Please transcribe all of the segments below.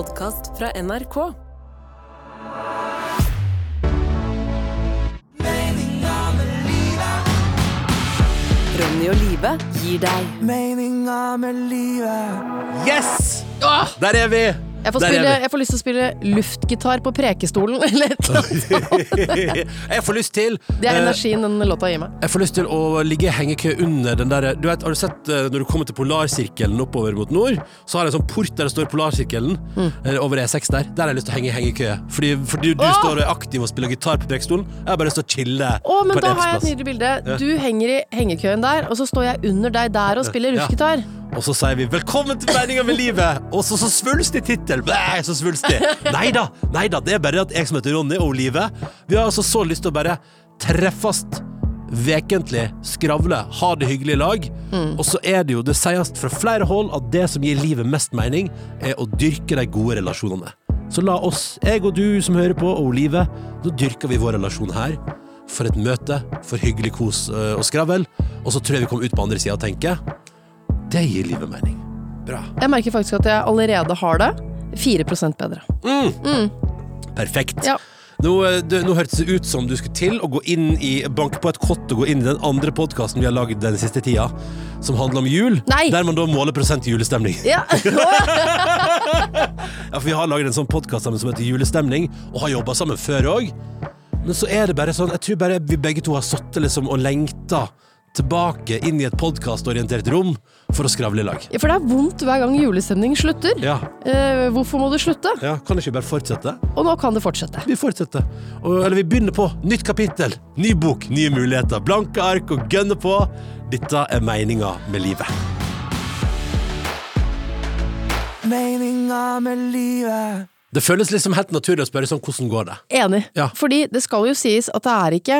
podkast fra NRK. Ronny og Live gir deg Meninga med livet Yes! Der er vi! Jeg får, spille, jeg får lyst til å spille luftgitar på Prekestolen. Eller et eller annet. jeg får lyst til Det er eh, energien den låta gir meg. Jeg får lyst til å ligge i hengekø under den der Du vet, Har du sett eh, når du kommer til Polarsirkelen oppover mot nord, så har jeg en sånn port der det står Polarsirkelen, mm. over E6 der. Der har jeg lyst til å henge i hengekø. Fordi, fordi du Åh! står aktiv og spiller gitar på Prekestolen. Jeg har bare lyst til å chille Å, men på da har jeg et nydelig bilde. Du henger i hengekøen der, og så står jeg under deg der og spiller Ja. Og så sier vi 'velkommen til meninga med livet', og så så svulstig tittel. Bæ, Så svulstig. Nei da, nei da, det er bare at jeg som heter Ronny, og Olive, vi har altså så lyst til å bare treffes vekentlig, skravle, ha det hyggelig i lag. Og så er det jo, det sies fra flere hold at det som gir livet mest mening, er å dyrke de gode relasjonene. Så la oss, jeg og du som hører på, og Olive, nå dyrker vi vår relasjon her. For et møte, for hyggelig kos øh, og skravl. Og så tror jeg vi kommer ut på andre sida og tenker det gir livet mening. Bra. Jeg merker faktisk at jeg allerede har det 4% bedre. Perfekt. Ja. Nå, eh, det, nå hørtes det ut som du skulle til å gå inn i banke på et kott og gå inn i den andre podkasten vi har lagd den siste tida, som handler om jul. Nei. Der man da måler prosent julestemning. Ja. Ja, for Vi har laget en sånn podkast sammen som heter Julestemning, og har jobba sammen før òg. Men så er det bare sånn Jeg tror bare vi begge to har sittet liksom og lengta tilbake inn i et podkastorientert rom for å skravle i lag. Ja, For det er vondt hver gang julestemning slutter. Ja, Eh, hvorfor må det slutte? ja Kan det ikke bare fortsette? Og nå kan det fortsette. Vi fortsetter. Og, eller vi begynner på nytt kapittel. Ny bok, nye muligheter. Blanke ark og gønne på. Dette er meninga med livet. Meninga med livet Det føles liksom helt naturlig å spørre sånn hvordan går det? Enig. Ja. Fordi det skal jo sies at det er ikke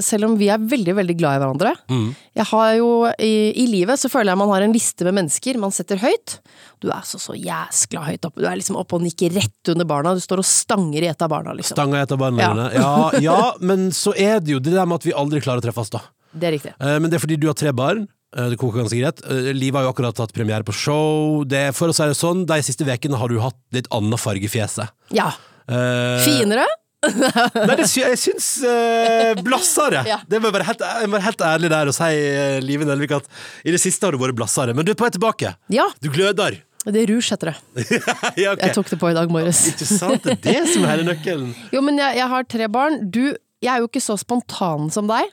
selv om vi er veldig veldig glad i hverandre. Mm. Jeg har jo, i, I livet så føler jeg man har en liste med mennesker man setter høyt. Du er så så jæskla høyt oppe. Du er liksom oppe og nikker rett under barna. Du står og stanger i et av barna, liksom. Stanga etter barna Ja. Ja, ja, men så er det jo det der med at vi aldri klarer å treffes, da. Det er riktig. Eh, Men det er fordi du har tre barn. Eh, Det koker ganske greit. Eh, Liv har jo akkurat hatt premiere på show. Det, for å si det sånn, de siste ukene har du hatt litt annen farge i fjeset. Ja. Eh, Finere? Nei, det, sy- jeg syns uh, blassere. Ja. Det må jeg være helt, jeg må være helt ærlig der og si, uh, Live Nelvik, at i det siste har du vært blassere. Men du er på vei tilbake. Ja. Du gløder. Det er rouge heter det. ja, okay. Jeg tok det på i dag morges. Ikke sant? Det er det som er hele nøkkelen. Jo, men jeg, jeg har tre barn. Du, jeg er jo ikke så spontan som deg.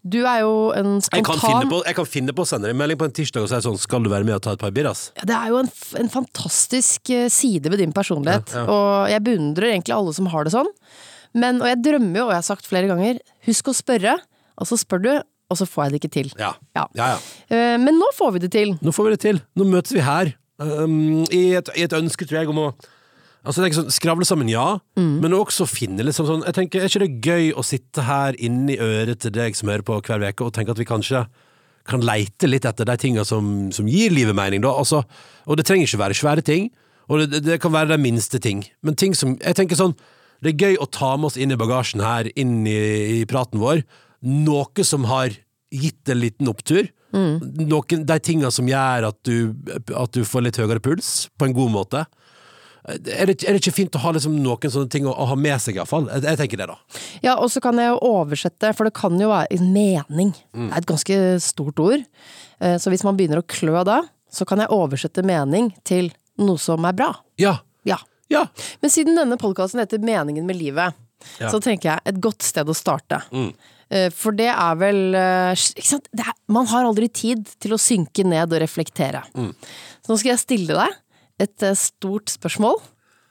Du er jo en Mm. Jeg kan, spontan på, jeg kan finne på å sende en melding på en tirsdag og si sånn Skal du være med og ta et par birras? Ja, Det er jo en, en fantastisk eh, side ved din personlighet, Ja, ja. og jeg beundrer egentlig alle som har det sånn. Men, og jeg drømmer jo, og jeg har sagt flere ganger, husk å spørre, og så spør du, og så får jeg det ikke til. Ja. Ja. ja, ja. Eh, Men nå får vi det til. Nå får vi det til. Nå møtes vi her. Um, i, et, I et ønske, tror jeg, om å Altså, jeg tenker sånn, Skravle sammen, ja, men også finne liksom sånn Jeg tenker, Er ikke det gøy å sitte her inni øret til deg som hører på hver uke, og tenke at vi kanskje kan leite litt etter de tinga som, som gir livet mening, da? Altså, og det trenger ikke være svære ting, og det, det kan være de minste ting. Men ting som Jeg tenker sånn Det er gøy å ta med oss inn i bagasjen her, inn i, i praten vår, noe som har gitt en liten opptur. Noen, de tinga som gjør at du, at du får litt høyere puls, på en god måte. Er det, er det ikke fint å ha liksom noen sånne ting å, å ha med seg, iallfall? Jeg, jeg tenker det, da. Ja, og så kan jeg jo oversette, for det kan jo være en mening. Mm. Det er et ganske stort ord. Eh, Så hvis man begynner å klø da, så kan jeg oversette mening til noe som er bra. Ja. Ja. Ja. Men siden denne podkasten heter Meningen med livet, Ja. så tenker jeg et godt sted å starte. Mm. Eh, For det er vel eh? Det er, man har aldri tid til å synke ned og reflektere. Mm. Så nå skal jeg stille deg et eh, stort spørsmål.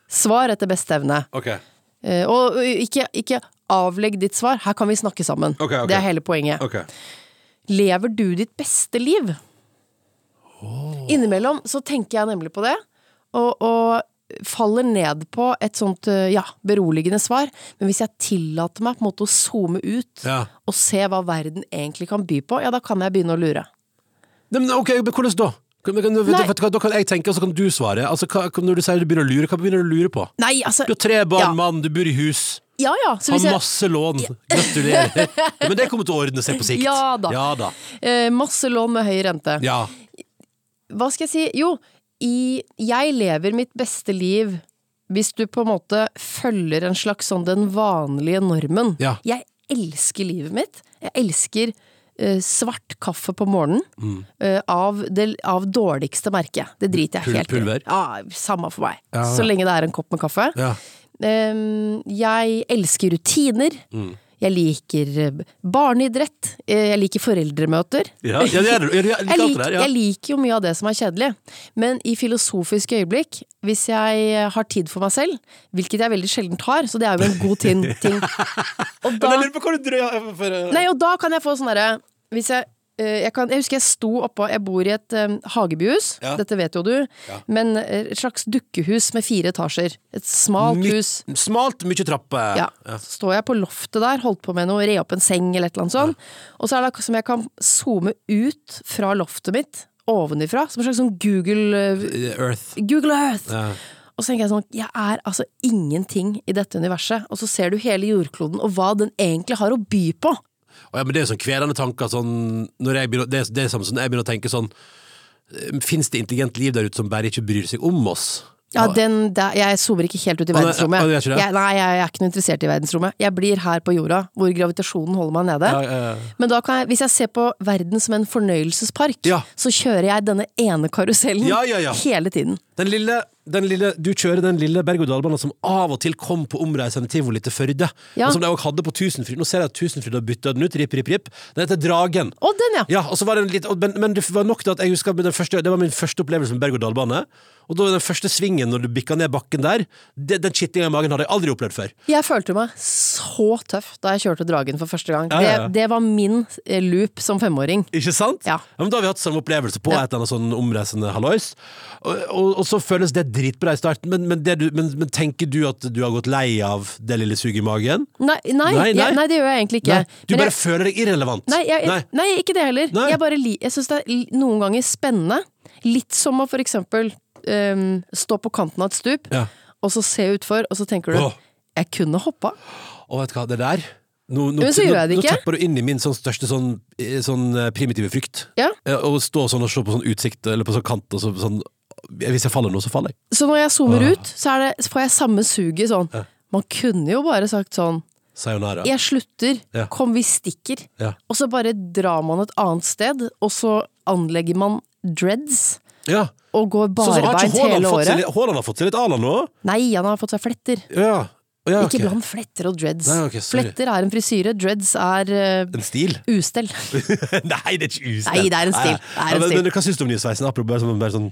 Svar etter beste evne. Okay. Eh, Og ikke, ikke avlegg ditt svar, her kan vi snakke sammen. Okay, okay. Det er hele poenget. Lever du ditt beste liv? Innimellom så tenker jeg nemlig på det, og, og faller ned på et sånt ja, beroligende svar. Men hvis jeg tillater meg på en måte å zoome ut Ja. og se hva verden egentlig kan by på, ja, da kan jeg begynne å lure. Men ok, hvordan da? Kan, vet, du- vet du hva, da kan jeg tenke, og så kan du svare. Altså, hva, når du sier du begynner å lure, hva begynner du å lure på? Nei, altså Du har tre barn, Ja. mann, du bor i hus, Ja ja, så har masse jeg lån. Gratulerer. Men det kommer til å ordne seg på sikt. Ja da. Ja da. eh, Masse lån med høy rente. Ja. Hva skal jeg si? Jo, i Jeg lever mitt beste liv hvis du på en måte følger en slags sånn den vanlige normen. Ja. Jeg elsker livet mitt. Jeg elsker svart kaffe på morgenen. Mm. eh, av, det, av dårligste merke. Det driter jeg helt pulver? i. Ja, samme for meg. Ja, Så lenge det er en kopp med kaffe. Ja. Jeg elsker rutiner. Mm. Jeg liker eh, barneidrett. Eh, Jeg liker foreldremøter. Ja, ja, det er det. Er- Jeg, liker jeg liker jo mye av det som er kjedelig, men i filosofiske øyeblikk, hvis jeg har tid for meg selv, hvilket jeg veldig sjelden har, så det er jo en god tin, ting Og da, eh, nei, og da kan jeg få sånn derre Hvis jeg eh, jeg, kan, jeg husker jeg sto oppå Jeg bor i et um, hagebyhus, Ja. dette vet jo du, men eh, et slags dukkehus med fire etasjer. Et smalt My- hus. Smalt, mye trapper. Ja. Så står jeg på loftet der, holdt på med noe, re opp en seng eller et eller annet sånt. Og så er det akkurat som jeg kan zoome ut fra loftet mitt, ovenifra, som en slags sånn Google, eh, Earth. Google Earth. Ja. Og så tenker jeg sånn, jeg er altså ingenting i dette universet. Og så ser du hele jordkloden og hva den egentlig har å by på. Å ja, men det er jo sånn kvelende tanker sånn, når jeg begynner, det, det er samme som jeg begynner å tenke sånn Fins det intelligent liv der ute som bare ikke bryr seg om oss? Ja, den, der, Jeg zoomer ikke helt ut i verdensrommet. Ah, nei? Jeg, nei, jeg er ikke noe interessert i verdensrommet. Jeg blir her på jorda, hvor gravitasjonen holder meg nede. Ja, ja, ja. Men da kan jeg, hvis jeg ser på verden som en fornøyelsespark, så kjører jeg denne ene karusellen Ja, ja, ja. hele tiden. Den lille, lille, du kjører den lille berg-og-dal-banen som av og til kom på omreisende tivoli til Førde. Ja. Og som de òg hadde på Tusenfryd. Nå ser jeg at Tusenfryd har bytta den ut. Rip, rip, rip. Den heter Dragen. Å, den, ja! Ja, og så var det en litt, men, men det var nok til at jeg husker den første, Det var min første opplevelse med berg-og-dal-bane. Og da den første svingen når du bikka ned bakken der, det, den kittinga i magen hadde jeg aldri opplevd før. Jeg følte meg så tøff da jeg kjørte Dragen for første gang. Ja, ja, ja. Det, det var min eh, loop som femåring. Ikke sant? Ja. men Da har vi hatt samme opplevelse på et eller annet sånn omreisende hallois. Og, og, og så føles det dritbra i starten, men, men, det du, men, men tenker du at du har gått lei av det lille suget i magen? Nei, nei, Nei. Jeg, nei det gjør jeg egentlig ikke. Du bare jeg, føler deg irrelevant. nei, jeg, ikke det heller. Jeg, bare jeg syns det er noen ganger spennende. Litt som å for eksempel ehm, stå på kanten av et stup, Ja. og så se utfor, og så tenker du Åh. Jeg kunne hoppa. Og vet du hva, det der Nå, nå, nå, tapper du inn i min sånn største sånn, eh, sånn eh, primitive frykt. Ja. Eh, Å stå sånn og se på sånn utsikt, eller på sånn kant, og så, sånn Hvis jeg faller nå, så faller jeg. Så når jeg zoomer Åh. ut, så, det, så får jeg samme suget sånn. Man kunne jo bare sagt sånn Sayonara. Jeg slutter. Ja. Kom, vi stikker. Ja. Og så bare drar man et annet sted, og så anlegger man dreads. Ja. Og går barbeint hele året. litt Haaland har fått seg litt Alan nå? Nei, han har fått seg fletter. Ja. Ja, okay. Ikke bland fletter og dreads. Nei, okay, fletter er en frisyre, dreads er uh, En stil? ustell. Nei, det er ikke ustell! Nei, det er en stil. Er en men, stil. men hva syns du om nysveisen? Apropos bare sånn, bare sånn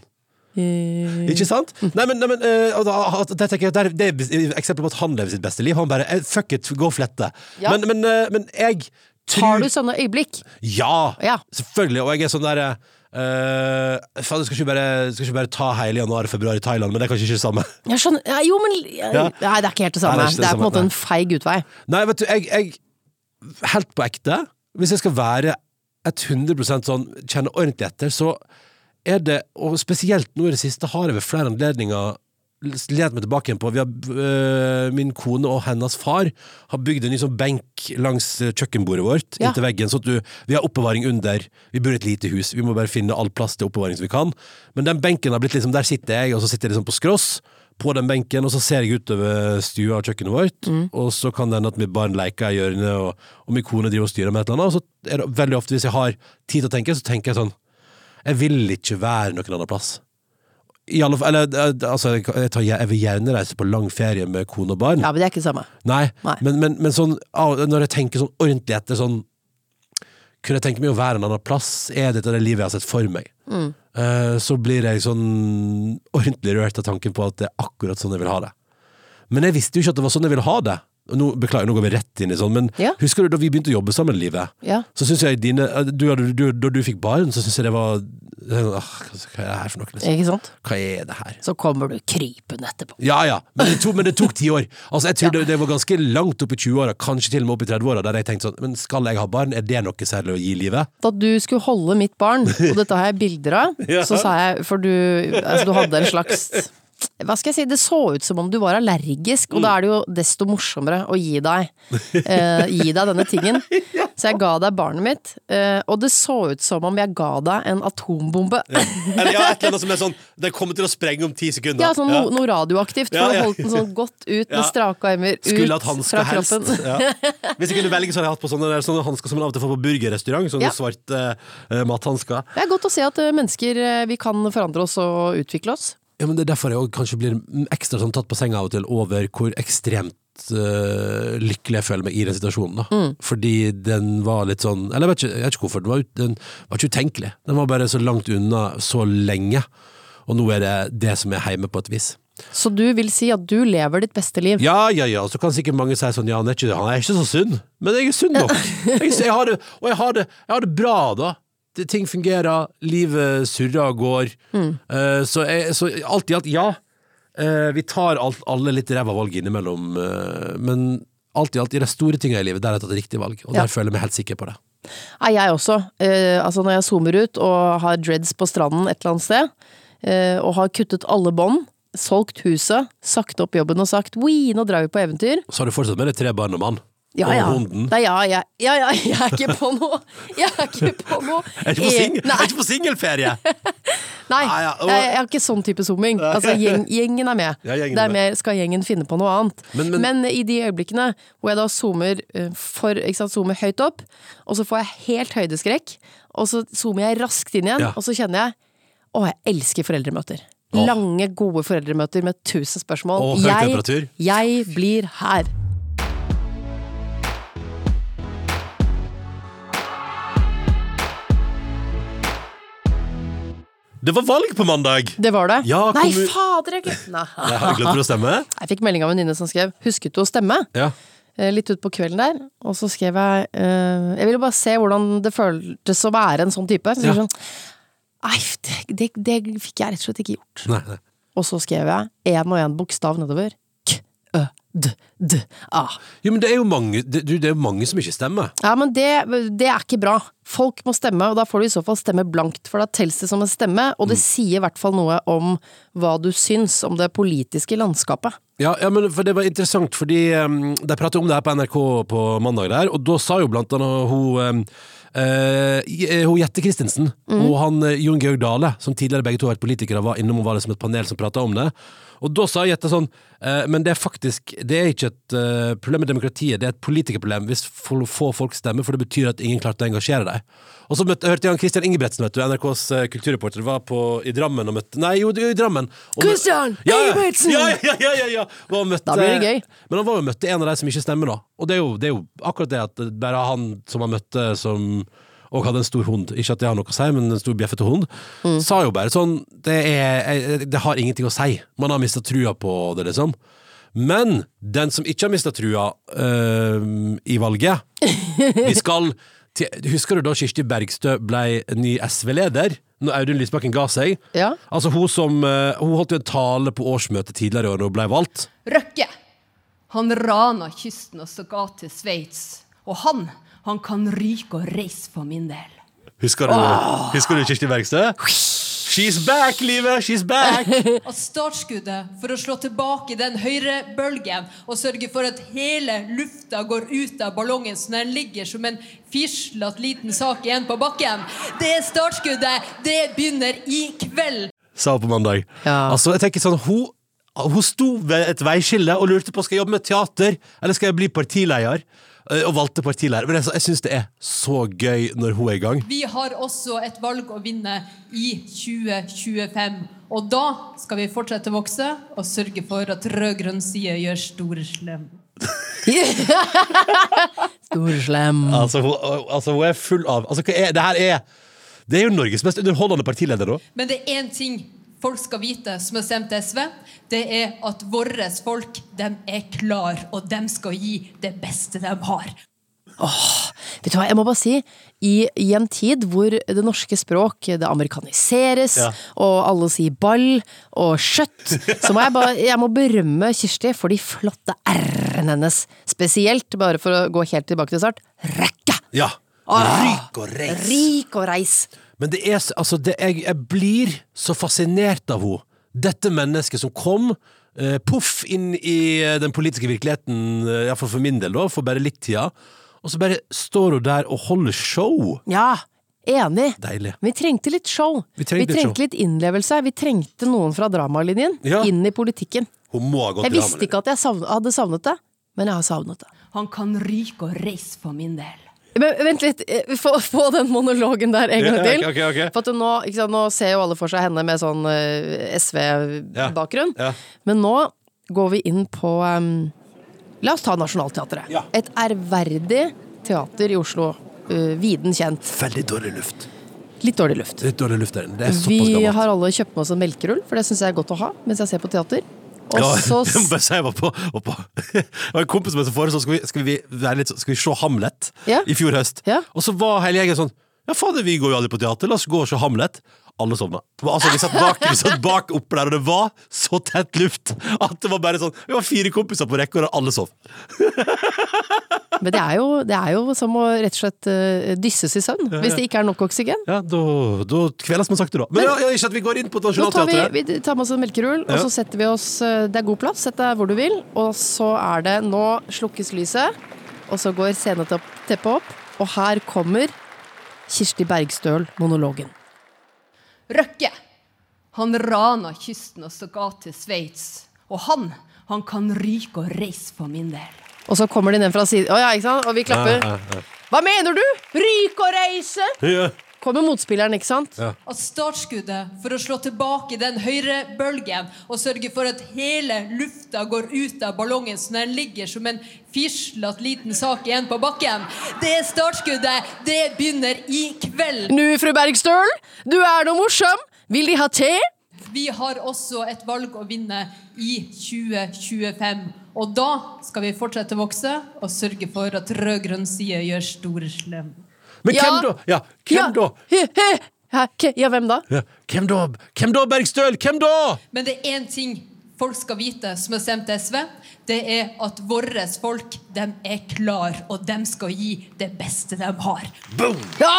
Eh, Ikke sant? Nei, men, nei, men uh, og det, tenker jeg, det, er, det er eksempel på at han lever sitt beste liv. Han bare eh, fuck it, gå og flette. Ja. Men, men, uh, men jeg tror Har du sånne øyeblikk? Ja! Ja. Selvfølgelig. Og jeg er sånn derre Uh, faen, skal ikke, bare, skal ikke bare ta hele januar og februar i Thailand, men det er kanskje ikke det samme. Jeg skjønner ja, Jo, men ja. Nei, det er ikke helt det samme. Nei, det, er det, det er på en måte en feig utvei. Nei, vet du, jeg, jeg Helt på ekte, hvis jeg skal være 100 sånn, kjenne ordentlig etter, så er det, og spesielt nå i det siste, har jeg ved flere anledninger lent meg tilbake igjen på vi har, øh, Min kone og hennes far har bygd en ny sånn benk langs øh, kjøkkenbordet vårt Ja. inntil veggen, så du, vi har oppbevaring under. Vi bor i et lite hus, vi må bare finne all plass til oppbevaring som vi kan. Men den benken har blitt liksom, der sitter jeg, og så sitter jeg liksom på skross på den benken, og så ser jeg utover stua og kjøkkenet vårt, og så kan det hende at mitt barn leker i hjørnet, og, og min kone driver og styrer med et eller annet, og så er det veldig ofte hvis jeg har tid til å tenke, så tenker jeg sånn Jeg vil ikke være noen annen plass. Fall, eller eh, altså, jeg, tar, jeg vil gjerne reise på lang ferie med kone og barn. Ja, men det er ikke det samme. Nei, Nei. Men, men, men sånn, når jeg tenker sånn ordentlig etter sånn Kunne jeg tenke meg å være en annen plass? Er dette det livet jeg har sett for meg? Mm. Uh, så blir jeg sånn ordentlig rørt av tanken på at det er akkurat sånn jeg vil ha det. Men jeg visste jo ikke at det var sånn jeg ville ha det. Nå, beklager, nå går vi rett inn i sånn, men Ja. husker du da vi begynte å jobbe sammen, Livet? Ja. Så syns jeg dine du, du, du, Da du fikk barn, så syns jeg det var ah, Hva er det her for noe? Liksom? Ikke sant? Hva er det her? Så kommer du krypende etterpå. Ja ja, men det tok, men det tok ti år. Altså Jeg tror det, det var ganske langt opp i 20-åra, kanskje til og med opp i 30-åra, der jeg tenkte sånn Men skal jeg ha barn? Er det noe særlig å gi livet? Da du skulle holde mitt barn, og dette har jeg bilder av, Ja. så sa jeg For du, altså, du hadde en slags hva skal jeg si, det så ut som om du var allergisk, og da er det jo desto morsommere å gi deg, eh, gi deg denne tingen. Så jeg ga deg barnet mitt, eh, og det så ut som om jeg ga deg en atombombe. Ja, Eller ja, et eller annet som er sånn Det kommer til å sprenge om ti sekunder. Ja, sånn no, noe radioaktivt, for Ja, ja. du holdt den sånn godt ut med Ja. strake armer ut fra helst. kroppen. Ja. Hvis jeg kunne velge, så hadde jeg hatt på sånne, der- sånne hansker som man av og til får på burgerrestaurant. Sånne Ja. svarte uh, mathansker. Det er godt å se at eh, mennesker, vi kan forandre oss og utvikle oss. Ja, men Det er derfor jeg også kanskje blir ekstra sånn tatt på senga av og til over hvor ekstremt uh, lykkelig jeg føler meg i den situasjonen. da Fordi den var litt sånn Eller jeg vet ikke, jeg vet ikke hvorfor. Den var, den var ikke utenkelig. Den var bare så langt unna så lenge. Og nå er det det som er hjemme, på et vis. Så du vil si at du lever ditt beste liv? Ja, ja, ja. Så kan sikkert mange si sånn Ja, han er ikke, han er ikke så sunn. Men jeg er sunn nok. Jeg, jeg har det, og jeg har det, jeg har det bra, da. Ting fungerer, livet surrer og går. Eh, så, jeg, så alt i alt, ja. Eh, vi tar alt, alle litt ræva valg innimellom, eh, men alt i alt, i de store tingene i livet, der har jeg tatt riktig valg. Og Ja. der føler jeg meg helt sikker på det. Nei, jeg også. Eh, altså når jeg zoomer ut og har dreads på stranden et eller annet sted, eh, og har kuttet alle bånd, solgt huset, sagt opp jobben og sagt 'wee, nå drar vi på eventyr. Så har du fortsatt med deg tre barn og mann. Ja, ja. Nei, ja, ja, ja, ja, jeg er ikke på noe. Jeg er ikke på noe. Jeg er ikke på Eh, er ikke på singelferie! nei Ah, jeg, jeg har ikke sånn type zooming. Altså, gjeng, gjengen er med. Gjengen det er er mer skal gjengen finne på noe annet. Men- Men, men- i de øyeblikkene hvor jeg da zoomer eh, for, sant, zoomer høyt opp, og så får jeg helt høydeskrekk, og så zoomer jeg raskt inn igjen, og så kjenner jeg å, jeg elsker foreldremøter. Åh. Lange, gode foreldremøter med tusen spørsmål. Temperatur. jeg, jeg blir her. Det var valg på mandag! Det var det. Ja, Nei, kom... fader, jeg glemte Nei. Jeg har glemt å stemme. Jeg fikk melding av en venninne som skrev 'husket du å stemme?' Ja. eh, litt ut på kvelden der, og så skrev jeg uh, Jeg ville bare se hvordan det føltes å være en sånn type. Så Ja. sånn, Nei, det, det, det fikk jeg rett og slett ikke gjort. Nei, nei. Og så skrev jeg én og én bokstav nedover. D, d, a. Jo, men det er jo mange, det, det er jo mange som ikke stemmer. Ja, men det, det er ikke bra. Folk må stemme, og da får du i så fall stemme blankt, for da telles det som en stemme, og det sier i hvert fall noe om hva du syns om det politiske landskapet. Ja, ja, men for det var interessant, fordi um, de pratet om det her på NRK på mandag der, og da sa jo blant annet hun um, hun Jette Christensen og han eh, Jon Georg Dale, som tidligere begge to har vært politikere, var innom og var liksom et panel som pratet om det. Og da sa Jette sånn eh, Men det er faktisk Det er ikke et eh, problem med demokratiet, det er et politikerproblem hvis for få folk stemmer, for det betyr at ingen klarte å engasjere deg. Og så møtte, hørte jeg han Christian Ingebretsen, vet du, NRKs eh, kulturreporter, var på, i Drammen og møtte Nei, jo, i Drammen. Christian ja, ja, Ingebretsen! Ja, ja, ja, ja, ja. Og møtte, Da blir det gøy. Men han var jo møtte en av de som ikke stemmer, da. Og det er jo, det er jo akkurat det at bare han som han møtte, som og hadde en stor hund. Ikke at det har noe å si, men en stor bjeffete hund. Mm. Sa jo bare sånn det, er, det har ingenting å si. Man har mista trua på det, liksom. Men den som ikke har mista trua øh, i valget Vi skal til, Husker du da Kirsti Bergstø ble ny SV-leder? Når Audun Lysbakken ga seg? Ja. Altså Hun som øh, Hun holdt jo en tale på årsmøtet tidligere i år da hun ble valgt. Røkke. Han rana kysten og stakk av til Sveits. Og han, han kan ryke og reise for min del. Husker du, husker du Kirsti Bergstø? She's back, livet! She's back! At startskuddet for å slå tilbake den høyre bølgen og sørge for at hele lufta går ut av ballongen så den ligger som en fislete liten sak igjen på bakken, det startskuddet, det begynner i kveld. Sa hun på mandag. Ja. Altså, jeg tenker sånn Hun, hun sto ved et veiskille og lurte på skal jeg jobbe med teater eller skal jeg bli partileder. Eh, Og valgte partileder. Men jeg, jeg syns det er så gøy når hun er i gang. Vi har også et valg å vinne i 2025. Og da skal vi fortsette å vokse og sørge for at rød-grønn side gjør stor slem. Storslem. Altså, hun, altså, hun er full av altså, hva er, Det her er Det er jo Norges mest underholdende partileder nå. Men det er én ting folk skal vite som har stemt SV. Det er at våre folk de er klar, og de skal gi det beste de har. Åh, Vet du hva, jeg må bare si, i, i en tid hvor det norske språk det amerikaniseres, Ja. og alle sier ball og skjøtt, så må jeg bare jeg må berømme Kirsti for de flotte r-ene hennes. Spesielt, bare for å gå helt tilbake til start, rekke! Ja. Ryk og reis. Rik og reis. Men det er altså det, jeg, jeg blir så fascinert av henne. dette mennesket som kom eh, poff inn i eh, den politiske virkeligheten, eh, iallfall for min del, da, for bare litt tida, og så bare står hun der og holder show. Ja, enig. Deilig. Vi trengte litt show. Vi trengte litt show. litt innlevelse. Vi trengte noen fra dramalinjen Ja. inn i politikken. Hun må ha gått Jeg visste ikke at jeg savnet, hadde savnet det, men jeg har savnet det. Han kan ryke og reise for min del. Men vent litt, eh, få, få den monologen der en gang Ja, til. okay. ok. For at nå, ikke sant, nå ser jo alle for seg henne med sånn eh, SV-bakgrunn. Ja. Men nå går vi inn på um, La oss ta Nationaltheatret. Ja. Et ærverdig teater i Oslo. Uh, viden kjent. Veldig dårlig luft. Litt dårlig luft. Litt dårlig luft der. Det er såpass Vi har alle kjøpt med oss en melkerull, for det syns jeg er godt å ha mens jeg ser på teater. Og Ja, så jeg må bare si jeg var på, var på har en kompis som foreslo skal, vi- skal, vi være litt, skal vi se Hamlet Ja. i fjor høst. Ja. Og så var hele gjengen sånn Ja, fader, vi går jo aldri på teater, la oss gå og se Hamlet. Alle sovna. Altså, vi satt bak, vi satt bak oppe der, og det var så tett luft at det var bare sånn Vi var fire kompiser på rekke, og alle sov. Men det er, jo, det er jo som å rett og slett uh, dysses i søvn, hvis det ikke er nok oksygen. Ja, da, da kveles man sakte, da. Men ja, ja, ikke at vi går inn på Nationaltheatret. vi, vi tar med oss en melkerull, og så setter vi oss eh, Det er god plass, sett deg hvor du vil. Og så er det Nå slukkes lyset, og så går sceneteppet opp, og her kommer Kirsti Bergstøl, monologen. Røkke. Han rana kysten og så ga til Sveits. Og han, han kan ryke og reise for min del. Og så kommer de ned fra siden oh, ja, ikke sant? Og vi klapper. Ja, ja, Hva mener du? Ryke og reise! Ja. Kommer motspilleren, ikke sant? Ja. At startskuddet for å slå tilbake den høyrebølgen og sørge for at hele lufta går ut av ballongen så den ligger som en fislete liten sak igjen på bakken, det startskuddet, det begynner i kveld. Nu, fru Bergstøl, du er noe morsom. Vil De ha te? Vi har også et valg å vinne i 2025. Og da skal vi fortsette å vokse og sørge for at rød-grønn side gjør store slem. Men Ja. hvem da? Ja, hvem ja. da? Ke- Ja, hvem da? Ja. Hvem da? Hvem da, Bergstøl? Hvem da? Men det er én ting folk skal vite som har stemt SV. Det er at våre folk, de er klar, og de skal gi det beste de har. Boom! Ja!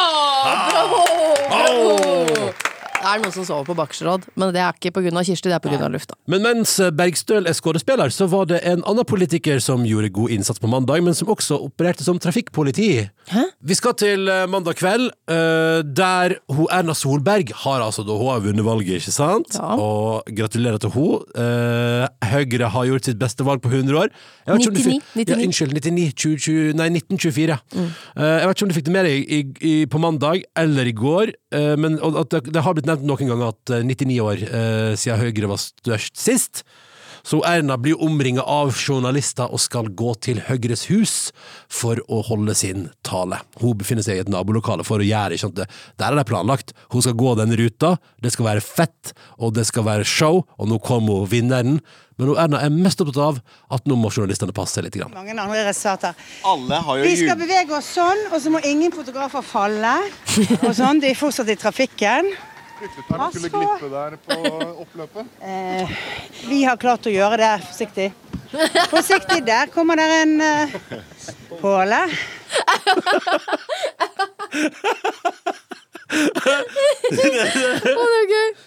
Bravo! Bravo! Det er noen som sover på bakerste men det er ikke pga. Kirsti, det er pga. lufta. Men mens Bergstøl er skuespiller, så var det en annen politiker som gjorde god innsats på mandag, men som også opererte som trafikkpoliti. Hæ? Vi skal til eh, mandag kveld, eh, der hun Erna Solberg har altså da hun har vunnet valget, ikke sant? Ja. Og gratulerer til hun. Eh, Høyre har gjort sitt beste valg på 100 år. Jeg vet ikke om du 99, fikk- Ja, unnskyld, 99, 20, nei, 1924. Mm. jeg vet ikke om du fikk det med deg på mandag eller i går, men at det, det har blitt nevnt noen ganger at eh, 99 år eh, siden Høyre var størst sist. Så Erna blir omringa av journalister og skal gå til Høyres hus for å holde sin tale. Hun befinner seg i et nabolokale for å gjøre ikke sant? Der er det planlagt. Hun skal gå den ruta, det skal være fett, og det skal være show, og nå kommer hun vinneren. Men hun Erna er mest opptatt av at nå må journalistene passe seg litt. Grann. mange andre resultater. Alle har jo Vi skal bevege oss sånn, og så må ingen fotografer falle. Og sånn, De er fortsatt i trafikken. Flyttetarm skulle glippe der på oppløpet. Eh, vi har klart å gjøre det forsiktig. Forsiktig, der kommer der en uh, påle. Det er!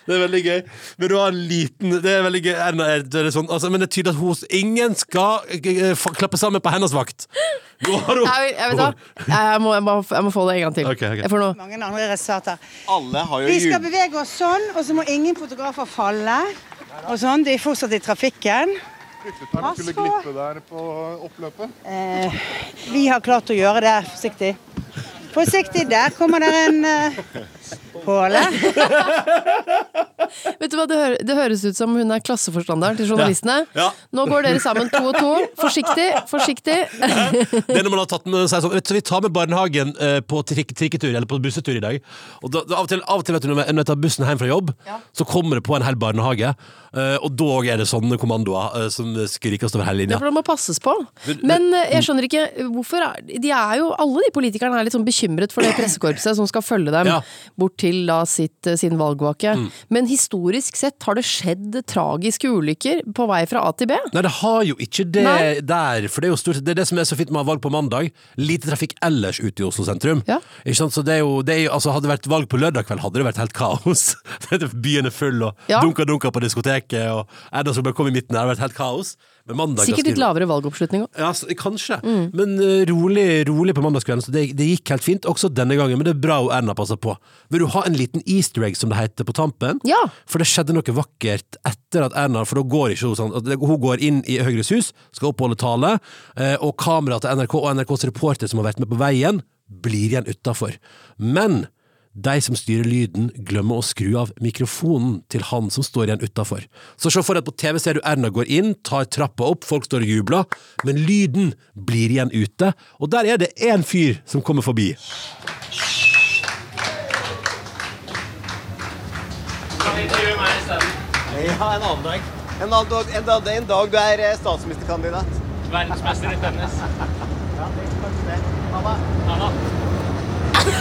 Det er veldig gøy. Men du har en liten Det er veldig gøy. Er, det er sånn, altså, men det er tydelig at hos Ingen skal eh, klappe sammen på hennes vakt. Nå har hun Jeg, jeg, vet hva? jeg, må, jeg, må, jeg må få det en gang til. Okay, okay. Jeg får noe. Mange andre resultater. Alle har jo Vi skal jul... bevege oss sånn, og så må ingen fotografer falle. Og sånn, De er fortsatt i trafikken. Der på. Eh, vi har klart å gjøre det forsiktig. Forsiktig, der kommer det en uh, påle. Vet du hva, det, hø det høres ut som hun er klasseforstanderen til journalistene. Ja. Nå går dere sammen to og to. Forsiktig, forsiktig. Det er når man har tatt med seg sånn vet du, Vi tar med barnehagen eh, på trik trikketur eller på bussetur i dag. Og da, da, av, og til, av og til vet du, når jeg- tar bussen hjem fra jobb, så kommer det på en hel barnehage. eh, og da er det sånne kommandoer eh, som skrikes over hele Ja, linja. for det må passes på. Men jeg skjønner ikke hvorfor er, De er jo, alle de politikerne er litt sånn bekymret for det pressekorpset som skal følge dem Ja. Bort til da sitt, eh, sin valgvake. Mm. Men historisk sett har det skjedd tragiske ulykker på vei fra A til B. Nei, det har jo ikke det Nei. der, for det er jo stort sett det, er det som er så fint med å ha valg på mandag. Lite trafikk ellers ute i Oslo sentrum. Ja. Ikke sant? Så det er jo, det er jo altså Hadde det vært valg på lørdag kveld, hadde det vært helt kaos. Byen er full, og Ja. dunka-dunka på diskoteket, og Erna Solberg kom i midten, det hadde vært helt kaos. Men mandag Sikkert litt lavere valgoppslutning òg. Ja, kanskje. Mm. Men eh, rolig, rolig på mandagskvelden. Så det, det gikk helt fint, også denne gangen. Men det er bra og Erna passer på. Vil du ha en liten easter egg, som det heter, på tampen? Ja. For det skjedde noe vakkert etter at Erna For da går ikke hun sånn Hun går inn i Høyres hus, skal oppholde tale, eh, og kameraet til NRK og NRKs reporter som har vært med på veien, blir igjen utafor. Men de som styrer lyden, glemmer å skru av mikrofonen til han som står igjen utafor. Så se for deg at på TV ser du Erna går inn, tar trappa opp, folk står og jubler, men lyden blir igjen ute, og der er det én fyr som kommer forbi. Ja, en annen dag. En, annen dag, en, dag, en dag du er eh, statsministerkandidat. Verdensmester i tennis. Ja, det er kanskje det. Ha det.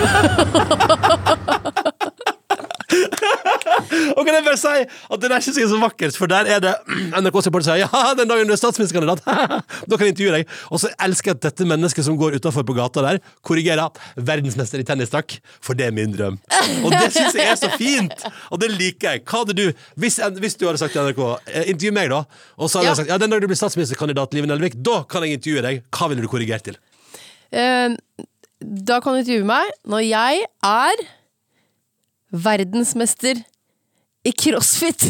Og kan jeg bare si at det der ikke jeg er så vakkert, for der er det NRK-supporter sier ja, den dagen du er statsministerkandidat, da kan jeg intervjue deg. Og så elsker jeg at dette mennesket som går utafor på gata der, korrigerer 'verdensmester i tennis, takk', for det er min drøm. Og det syns jeg er så fint! Og det liker jeg. Hva hadde du Hvis, hvis du hadde sagt til NRK eh, Intervju meg, da. Og så hadde Ja. jeg sagt ja, den dagen du blir statsministerkandidat, Live Nelvik, da kan jeg intervjue deg. Hva ville du korrigert til? Eh, da kan du intervjue meg når jeg er verdensmester i crossfit.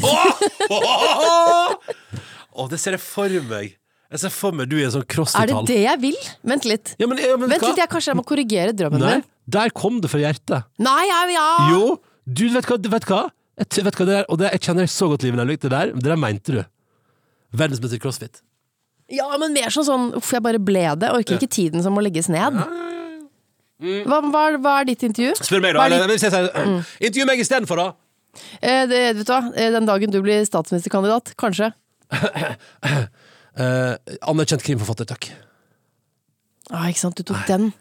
Å, det ser jeg for meg. Jeg ser for meg du i en sånn Er det crossfit-hall. det jeg vil? Vent litt. Ja, men, ja, men, Vent hva? litt, jeg Kanskje jeg må korrigere drømmen Nei, min. der kom det fra hjertet. Nei, ja, ja. Jo, du vet hva, vet hva? Jeg, vet hva det der, og det, jeg kjenner deg så godt, livet Nelvik. Det der, det der mente du. Verdensmester i crossfit. Ja, men mer sånn sånn Uff, jeg bare ble det. Orker ikke tiden som må legges ned. Hva, hva, hva er ditt intervju? Spør meg, da. Er Eller, hvis jeg sier, Intervju meg istedenfor, da. Eh, det, vet du hva, Eh, den dagen du blir statsministerkandidat, kanskje. Eh, anerkjent krimforfatter, takk. Ah, ikke sant, du tok den.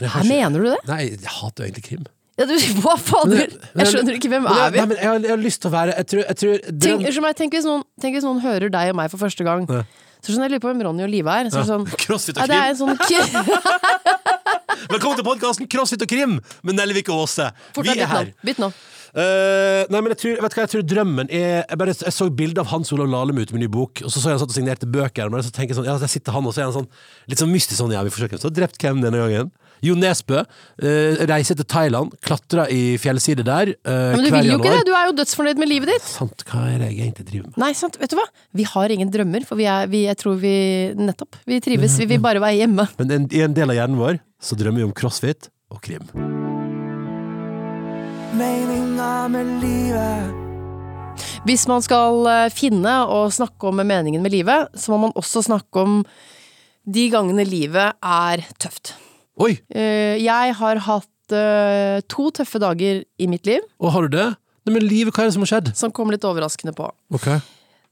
Men jeg ikke- mener du det? Nei, jeg hater jo egentlig krim. Ja, du, hva fader? Jeg skjønner ikke, hvem er vi? Nei, men jeg, har, jeg har lyst til å være Jeg tror, jeg tror Tenk, drøm- unnskyld meg, tenk, hvis noen, tenk hvis noen hører deg og meg for første gang. Så sånn, jeg lurer på hvem Ronny og Live er. Så er det sånn, Crossfit ja, det er en sånn Velkommen til podkasten Crossfit og krim med Nelvik og Åse. Fort Vi er her. Bytt nå. Uh, nei, men jeg tror, vet hva, jeg tror drømmen er Jeg, bare, jeg så bilde av Hans Olav Lahlum ute med ny bok, og så så jeg han satt og signerte bøker. Men så tenker jeg sånn, ja, der sitter han, og så er han sånn litt sånn mystisk sånn, ja, vi forsøker Så drept hvem denne gangen? Jo Nesbø. eh, reiser til Thailand, klatrer i fjellsider der. eh, Men du vil jo ikke det, du er jo dødsfornøyd med livet ditt. Sant, hva er det jeg egentlig driver med? Nei, sant, vet du hva? Vi har ingen drømmer, for vi er, vi, jeg tror vi Nettopp. Vi trives, vi vil bare være hjemme. Men en, i en del av hjernen vår så drømmer vi om crossfit og krim. Meninga med livet. Hvis man skal eh, finne og snakke om meningen med livet, så må man også snakke om de gangene livet er tøft. Oi! Eh, Jeg har hatt eh, to tøffe dager i mitt liv, Og har du det? Nei, men livet, hva er det som har skjedd? som kom litt overraskende på. Ok.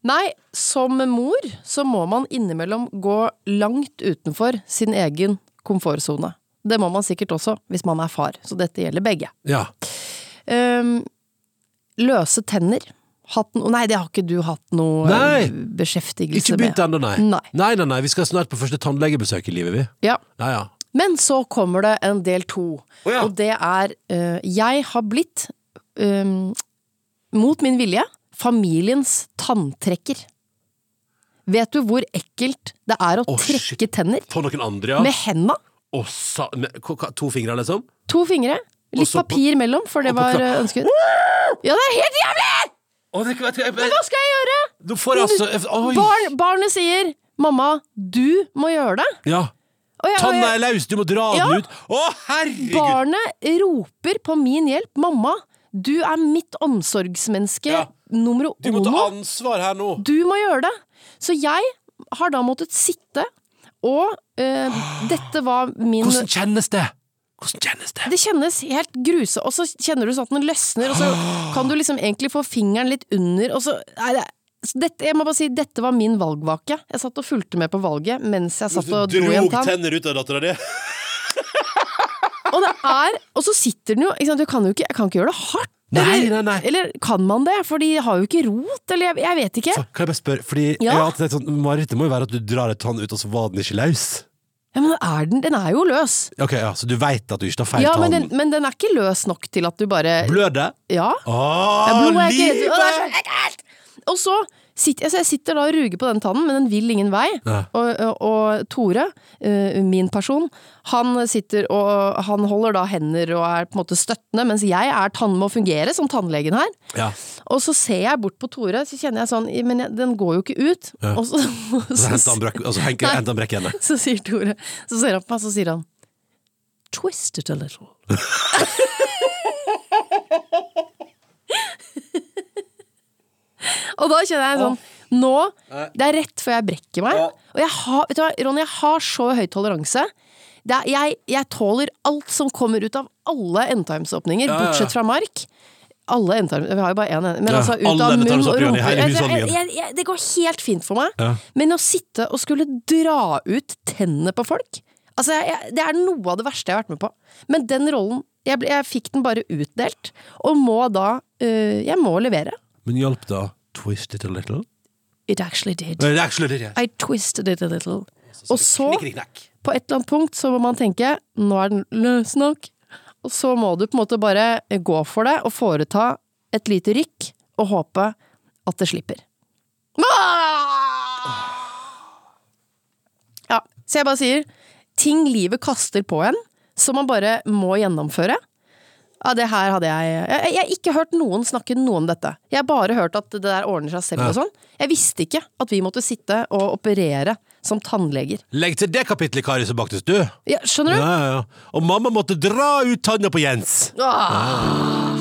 Nei, som mor så må man innimellom gå langt utenfor sin egen komfortsone. Det må man sikkert også hvis man er far, så dette gjelder begge. Ja. Um, løse tenner. Hatt no Nei, det har ikke du hatt noe eh, Nei. beskjeftigelse Ikke begynt ennå, nei. Nei. nei. Nei, nei, Vi skal snart på første tannlegebesøk i livet, vi. Ja. Ja, ja. Men så kommer det en del to, oh, ja. og det er uh, Jeg har blitt, um, mot min vilje, familiens tanntrekker. Vet du hvor ekkelt det er å shit. trekke tenner For noen andre, ja. med henda? Oh, sa, med, to fingre, liksom? To fingre. Litt på- papir mellom, for det var eh, ønsket. Ja, det er helt jævlig! Oh, det, du, jeg, Men hva skal jeg gjøre? du får altså barnet sier 'mamma, du må gjøre det'. Ja. Og jeg- Tanna er løs, du må dra Ja. den ut! Å, herregud! Barnet roper på min hjelp. 'Mamma, du er mitt omsorgsmenneske Ja. nummer Du må ta uno. ansvar her nå. Du må gjøre det. Så jeg har da måttet sitte, og eh, dette var min Hvordan kjennes det? Hvordan kjennes det? Det kjennes helt gruse, og så kjenner du sånn at den løsner, og så kan du liksom egentlig få fingeren litt under, og så Nei, det, så dette, jeg må bare si, dette var min valgvake. Jeg satt og fulgte med på valget mens jeg satt og dro i en drog tann. tenner ut av dattera di? Og det er Og så sitter den jo? Du kan jo ikke, jeg kan ikke gjøre det hardt. Nei, nei, nei. eller kan man det? For de har jo ikke rot, eller jeg, jeg vet ikke. Så, kan jeg bare spørre, fordi Ja. jeg har alltid tenkt sånn, må jo være at du drar et tann ut, og så var den ikke løs. Ja, men er den, den er jo løs. Ok, ja, Så du veit at du ikke tar feil Ja, men tann? den, men den er ikke løs nok til at du bare Blør det? Ja. Åh, Ja, blod er ikke. Å, det er så ekkelt! Og så sitter altså jeg sitter da og ruger på den tannen, men den vil ingen vei. Og, og, og Tore, eh, min person, han sitter og han holder da hender og er på en måte støttende, mens jeg er tann med å fungere som tannlegen her. Ja. Og så ser jeg bort på Tore, så kjenner jeg sånn Men jeg, den går jo ikke ut. Ja. Og så, Så henter han brekk, altså, brekkene. så sier Tore Så ser han på meg, så sier han Twist it a little. Og da kjenner jeg sånn Nå, det er rett før jeg brekker meg. Og jeg har, vet du hva, Ronny, jeg har så høy toleranse. Det er, jeg, jeg tåler alt som kommer ut av alle endtimesåpninger, Ja, ja, ja. bortsett fra mark. Alle endetarm... Vi har jo bare én, men Ja, altså ut av munn og rumpe jeg, Det går helt fint for meg. Ja. Men å sitte og skulle dra ut tennene på folk Altså, jeg, jeg, Det er noe av det verste jeg har vært med på. Men den rollen Jeg, ble, jeg fikk den bare utdelt, og må da øh, Jeg må levere. Men hjalp da twist it a little? It actually did. It actually did ja. I twisted it a little. Og så, på et eller annet punkt, så må man tenke Nå er den løs nok. Og så må du på en måte bare gå for det og foreta et lite rykk og håpe at det slipper. Ja, så jeg bare sier ting livet kaster på en, som man bare må gjennomføre. Ja, det her hadde jeg Jeg jeg har ikke hørt noen snakke noe om dette. Jeg har bare hørt at det der ordner seg selv og sånn. Jeg visste ikke at vi måtte sitte og operere som tannleger. Legg til det kapittelet, Kari Sebaktus, du. Ja, skjønner du? Ja, ja, ja. Og mamma måtte dra ut tanna på Jens. Ah.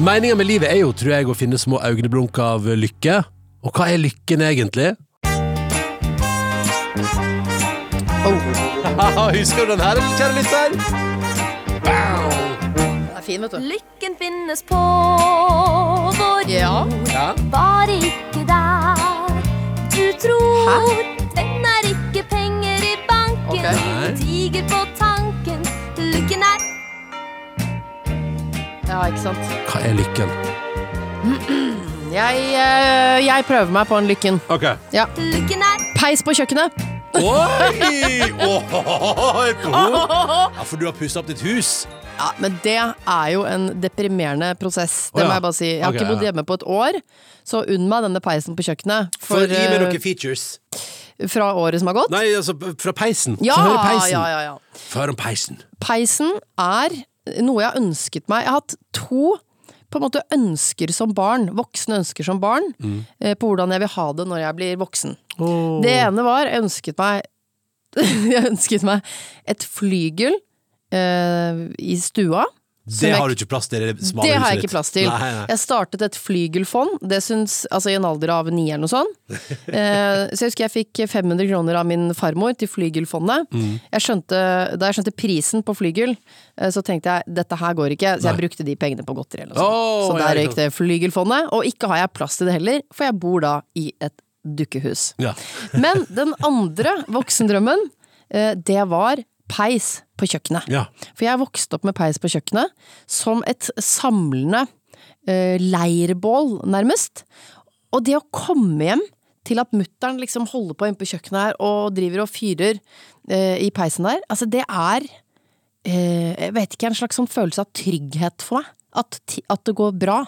Meninga med livet er jo, tror jeg, å finne små øyneblunk av lykke. Og hva er lykken egentlig? Husker du den her, kjære lytter? Den er fin, vet du. Lykken finnes på vår Ja. Ja. bare ikke der du tror. Den er ikke penger i banken, okay. tiger på tanken. Lykken er ja, ikke sant. Hva er lykken? Jeg, eh, jeg prøver meg på en lykken. Ok. Ja. Lykken er Peis på kjøkkenet. Oi! Oi, Ja, for du har pussa opp ditt hus? Ja, Men det er jo en deprimerende prosess. Det Å, ja. må jeg bare si. Jeg har Ok, ikke bodd ja. hjemme på et år, så unn meg denne peisen på kjøkkenet. For, gi meg eh, noen features. fra året som har gått. Nei, altså fra peisen. Ja, Få høre peisen. ja, ja, ja. Før om peisen. Peisen er noe jeg har ønsket meg. Jeg har hatt to på en måte ønsker som barn, voksne ønsker som barn, Mm. eh, på hvordan jeg vil ha det når jeg blir voksen. Det ene var, jeg ønsket meg Jeg ønsket meg et flygel eh, i stua. Det har du ikke plass til det Det har jeg ikke plass til. Nei, nei. Jeg startet et flygelfond, det syns, altså i en alder av ni eller noe sånt. Eh, så jeg husker jeg fikk 500 kroner av min farmor til flygelfondet. Mm. Jeg skjønte, da jeg skjønte prisen på flygel, eh, så tenkte jeg dette her går ikke, så jeg Nei. brukte de pengene på godteri eller noe sånt. Oh, så der røyk det flygelfondet, og ikke har jeg plass til det heller, for jeg bor da i et dukkehus. Ja. Men den andre voksendrømmen, eh, det var peis på kjøkkenet. Ja. For jeg vokste opp med peis på kjøkkenet som et samlende uh, leirbål, nærmest. Og det å komme hjem til at mutter'n liksom holder på inne på kjøkkenet her og driver og fyrer uh, i peisen der, altså det er uh, Jeg vet ikke, en slags sånn følelse av trygghet for meg. At, at det går bra.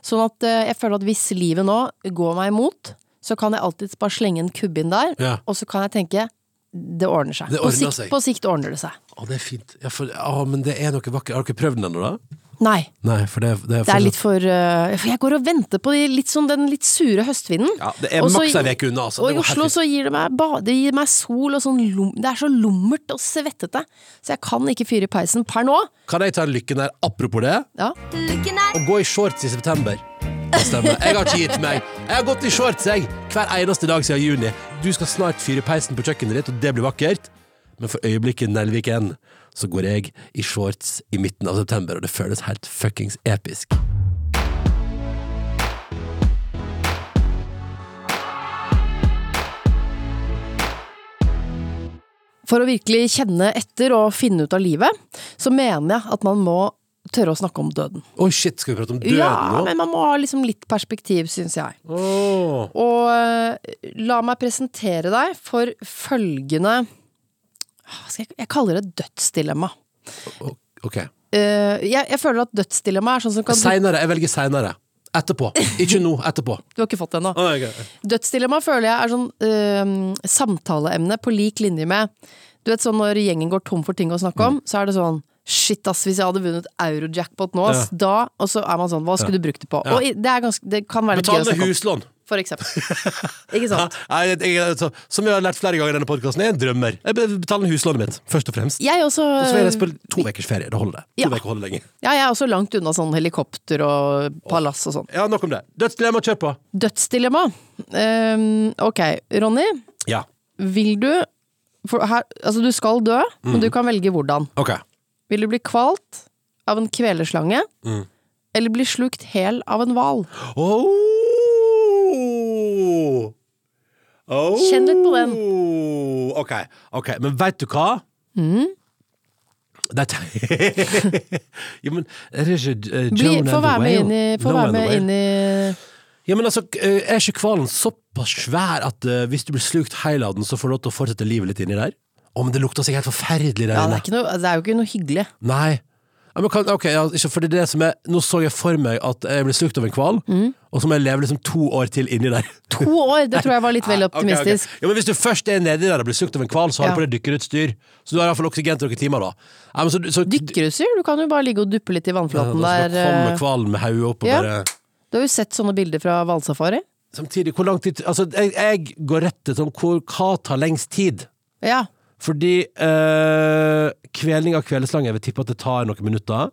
Sånn at jeg føler at hvis livet nå går meg imot, så kan jeg alltids bare slenge en kubbe inn der, Ja. og så kan jeg tenke det ordner seg. Det på, ordner sikt, seg. på sikt ordner det seg. Å, det er fint. Ja, for, å, men det er noe vakkert. Har dere prøvd den ennå, da? Nei, Nei, for det, det er det er litt for uh, For jeg går og venter på de, litt sånn, den litt sure høstvinden. Ja, det er maks ei uke unna, altså. Og i Oslo så gir det meg bade, det gir meg sol og sånn lom, Det er så lummert og svettete. Så jeg kan ikke fyre i peisen per nå. Kan jeg ta en lykken der, apropos det? Ja. Lykken der. Å gå i shorts i september. Det stemmer. Jeg har ikke gitt meg. Jeg har gått i shorts jeg, hver eneste dag siden juni. Du skal snart fyre peisen på kjøkkenet ditt, og det blir vakkert. Men for øyeblikket, Nelviken, så går jeg i shorts i midten av september, og det føles helt fuckings episk. for å virkelig kjenne etter og finne ut av livet, så mener jeg at man må tørre å snakke om døden. Oi, shit, skal vi prate om døden Ja, nå? men man må ha liksom litt perspektiv, syns jeg. Oh. Og eh, la meg presentere deg for følgende skal jeg, jeg kaller det dødsdilemma. Ok. Eh, jeg, jeg føler at dødsdilemma er sånn som kan Seinere. Jeg velger seinere. Etterpå. Ikke nå, etterpå. du har ikke fått det ennå. Oh, okay. Dødsdilemma føler jeg er sånn uh, samtaleemne på lik linje med Du vet sånn når gjengen går tom for ting å snakke om, så er det sånn Shit, ass, hvis jeg hadde vunnet eurojackpot nå, ass, da Og så er man sånn, hva skulle du brukt det på? Ja. Og det, er ganske, det kan være litt å Betale huslån. For eksempel. Ikke sant? Jeg, jeg, så, som jeg har lært flere ganger i denne podkasten, er jeg en drømmer. Jeg betaler huslånet mitt, først og fremst. Jeg også Og så vil jeg spille to ukers ferie. Det holder. To Ja. holder lenge. Ja, jeg er også langt unna sånn helikopter og palass og sånn. Ja, nok om det. Dødsdilemma, kjør på. Dødsdilemma. Um, ok, Ronny. Ja. Vil du for her, Altså, du skal dø, men Mm. du kan velge hvordan. Ok. Vil du bli kvalt av en kvelerslange? Mm. Eller bli slukt hel av en hval? Oh. Oh. Kjenn litt på den. Ok, ok, men veit du hva? Mm. Det Jo, men er det ikke uh, Bli, få være med inn i, no være med inn i Ja, men altså, eh, Er ikke hvalen såpass svær at uh, hvis du blir slukt hel av den, så får du lov til å fortsette livet litt inni der? Å, men det lukter seg helt forferdelig der Ja, det inne. er, ikke noe, det er jo ikke noe hyggelig. Nei. Ja, men kan, ok, ja, ikke for det det som er Nå så jeg for meg at jeg blir slukt av en hval, Mm. og så må jeg leve liksom to år til inni der. To år, det tror jeg var litt vel Ok, ok. optimistisk. Ja, men Hvis du først er nedi der og blir slukt av en hval, så har Ja. du på deg dykkerutstyr. Så du har iallfall oksygen til noen timer, da. Ja, men så, så, Dykkerutstyr? Du kan jo bare ligge og duppe litt i Ja, vannflaten da der. kommer eh. hvalen med hodet opp og Ja. bare Du har jo sett sånne bilder fra hvalsafari. Samtidig, hvor lang tid Altså, jeg, jeg går rett til sånn hvor, Hva tar lengst tid? Ja. Fordi eh, kveling av kveleslange, jeg vil tippe at det tar noen minutter.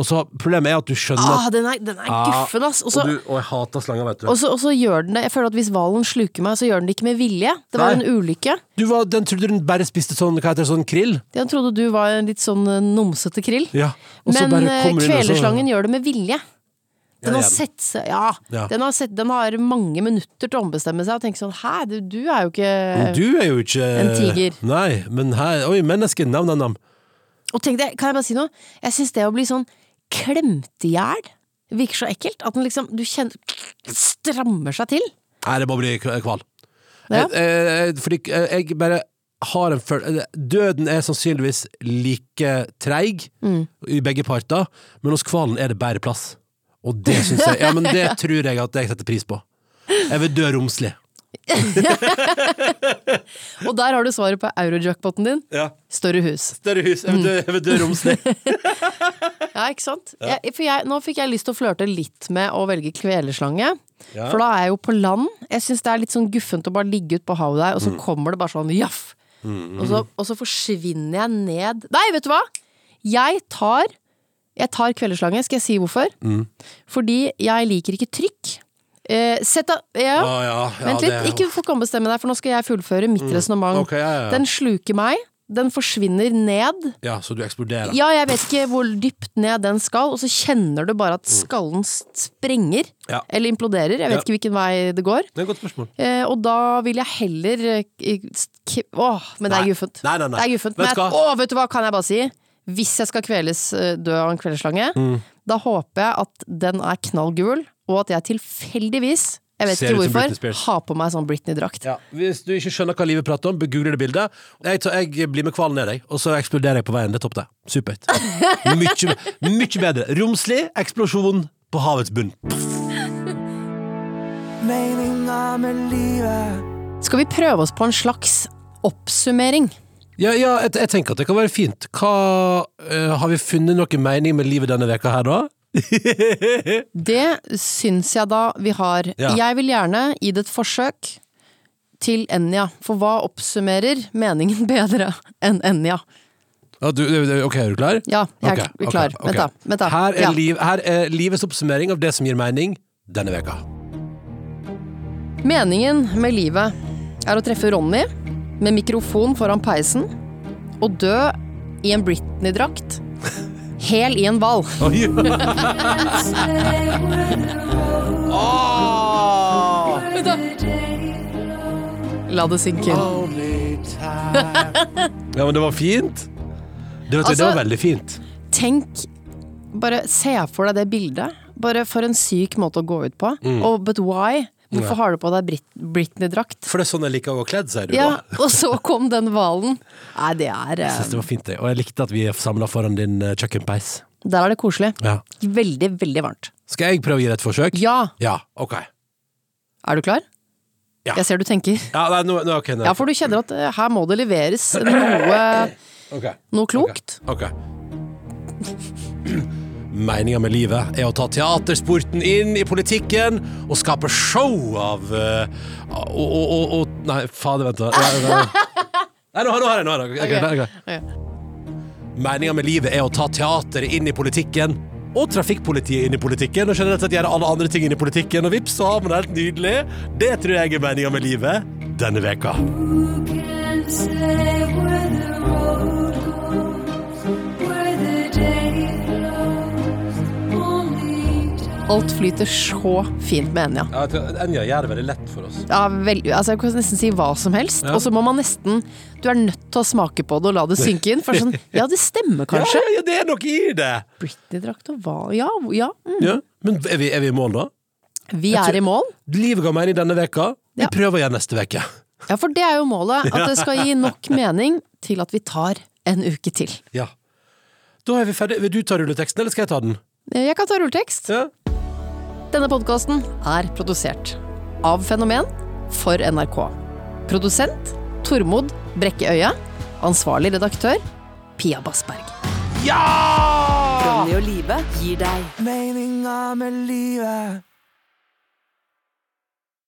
Og så Problemet er at du skjønner Mm. Ah, den er, den er guffen, ass! Også, og, du, og jeg hater slanger, vet du. og, så, og så gjør den det Jeg føler at hvis hvalen sluker meg, så gjør den det ikke med vilje. Det var Nei. en ulykke. du var, den trodde den bare spiste sånn Hva heter det, sånn krill? Den trodde du var en litt sånn eh, nomsete krill. Ja. Men kveleslangen eh, kvelerslangen gjør det med vilje. Den har sett seg Ja, Ja. Den, har sett, den har mange minutter til å ombestemme seg og tenke sånn Hæ, du, du er jo ikke Du er jo ikke En tiger. Nei, men her Oi, menneske, nam, nam, nam. Og tenk deg, kan jeg bare si noe? Jeg syns det å bli sånn klemt i hjel virker så ekkelt. At den liksom Du kjenner Strammer seg til. Nei, det må bli kval. Ja. Jeg, eh, fordi eh, jeg bare har en føl... eh, Døden er sannsynligvis like treig Mm. i begge parter, men hos hvalen er det bedre plass. Og det syns jeg Ja, men det tror jeg at jeg setter pris på. Jeg vil dø romslig. Og der har du svaret på eurojackpoten din. Ja. Større hus. Større hus. Jeg vil dø, jeg vil dø romslig. Ja, ikke sant? Jeg, for jeg, nå fikk jeg lyst til å flørte litt med å velge kvelerslange. Ja. For da er jeg jo på land. Jeg syns det er litt sånn guffent å bare ligge ute på havet der, og Mm. så kommer det bare sånn jaff! Og, så, og så forsvinner jeg ned Nei, vet du hva! Jeg tar Jeg tar kvelderslange. Skal jeg si hvorfor? Mm. Fordi jeg liker ikke trykk. Eh, sett av ja. Ah, ja, ja, Vent litt, det- ikke få ombestemme deg, for nå skal jeg fullføre mitt resonnement. Okay. Den sluker meg. Den forsvinner ned. ja, så du eksploderer. Ja, jeg vet ikke hvor dypt ned den skal, og så kjenner du bare at skallen sprenger. Mm. Ja. Eller imploderer. Jeg vet Ja. ikke hvilken vei det går. Det er et godt spørsmål. Eh, og da vil jeg heller eh, Åh, men det er Nei. guffent. Nei, nei, nei. Det er guffent. Men åh, vet du hva kan jeg bare si? Hvis jeg skal kveles eh, dø av en kvelerslange, Mm. da håper jeg at den er knallgul, og at jeg tilfeldigvis, jeg vet Ser ikke hvorfor, Ha har på meg sånn Britney-drakt. Ja, hvis du ikke skjønner hva livet prater om, google det bildet. Jeg, tar, jeg blir med hvalen ned, deg, og så eksploderer jeg på veien. Det er topp, det. Supert. Mykje, mykje bedre. Romslig eksplosjon på havets bunn. Skal vi prøve oss på en slags oppsummering? Ja, ja jeg, jeg tenker at det kan være fint. Hva, uh, har vi funnet noe mening med livet denne veka her, da? Det syns jeg da vi har. Ja. Jeg vil gjerne gi det et forsøk til Enja, for hva oppsummerer meningen bedre enn Enja? Ja, du, du- ok, er du klar? Ja, jeg er Ok, ok, klar. Vent da. Vent da. Her, er Ja. liv, her er livets oppsummering av det som gir mening denne veka. Meningen med livet er å treffe Ronny med mikrofon foran peisen og dø i en Britney-drakt. Hel i en. Oi. La det synke inn. Ja, men det var fint. Det, vet altså, det var veldig fint. Tenk, bare se for deg det bildet. Bare for en syk måte å gå ut på. Og but why? Hvorfor har du på deg Brit Britney-drakt? For det er sånn jeg liker å gå kledd, sier du Ja, da. og så kom den hvalen. Nei, det er Jeg synes det var fint, jeg. Og jeg likte at vi er samla foran din eh, kjøkkenpeis. Der er det koselig. Ja. Veldig, veldig varmt. Skal jeg prøve å gi det et forsøk? Ja! Ja, ok. Er du klar? Ja. Jeg ser du tenker. Ja, nei, no, no, okay, no. Ja, for du kjenner at eh, her må det leveres noe, Ok. noe klokt. Ok. Meninga med livet er å ta teatersporten inn i politikken og skape show av og, og, og, og Nei, fader, vent, da. Nei, nå, har jeg nå har jeg. okay. okay. ok. Meninga med livet er å ta teateret inn i politikken. Og trafikkpolitiet inn i politikken, og generelt sett gjøre alle andre ting inn i politikken. Og vips, så har man det helt nydelig. Det tror jeg er meninga med livet denne veka. Alt flyter så fint med Enja. Ja, jeg tror Enja gjør det veldig lett for oss. Ja, vel, altså jeg kan nesten si hva som helst. Ja. Og så må man nesten Du er nødt til å smake på det og la det synke inn. For sånn, ja, det stemmer kanskje. Ja, ja, det er noe i det! Britney-drakt og hva Ja, ja. Mm. Ja. Men er vi, er vi i mål, da? Vi er i mål. Livet ga mening denne veka. Vi prøver igjen neste veke. Ja, for det er jo målet. At det skal gi nok mening til at vi tar en uke til. Ja. Da er vi ferdig. Vil du ta rulleteksten, eller skal jeg ta den? Jeg kan ta rulletekst. Ja. Denne podkasten er produsert av Fenomen for NRK. Produsent Tormod Brekke Øye. Ansvarlig redaktør Pia Bassberg. Ja! Ronny og Live gir deg Meninga med livet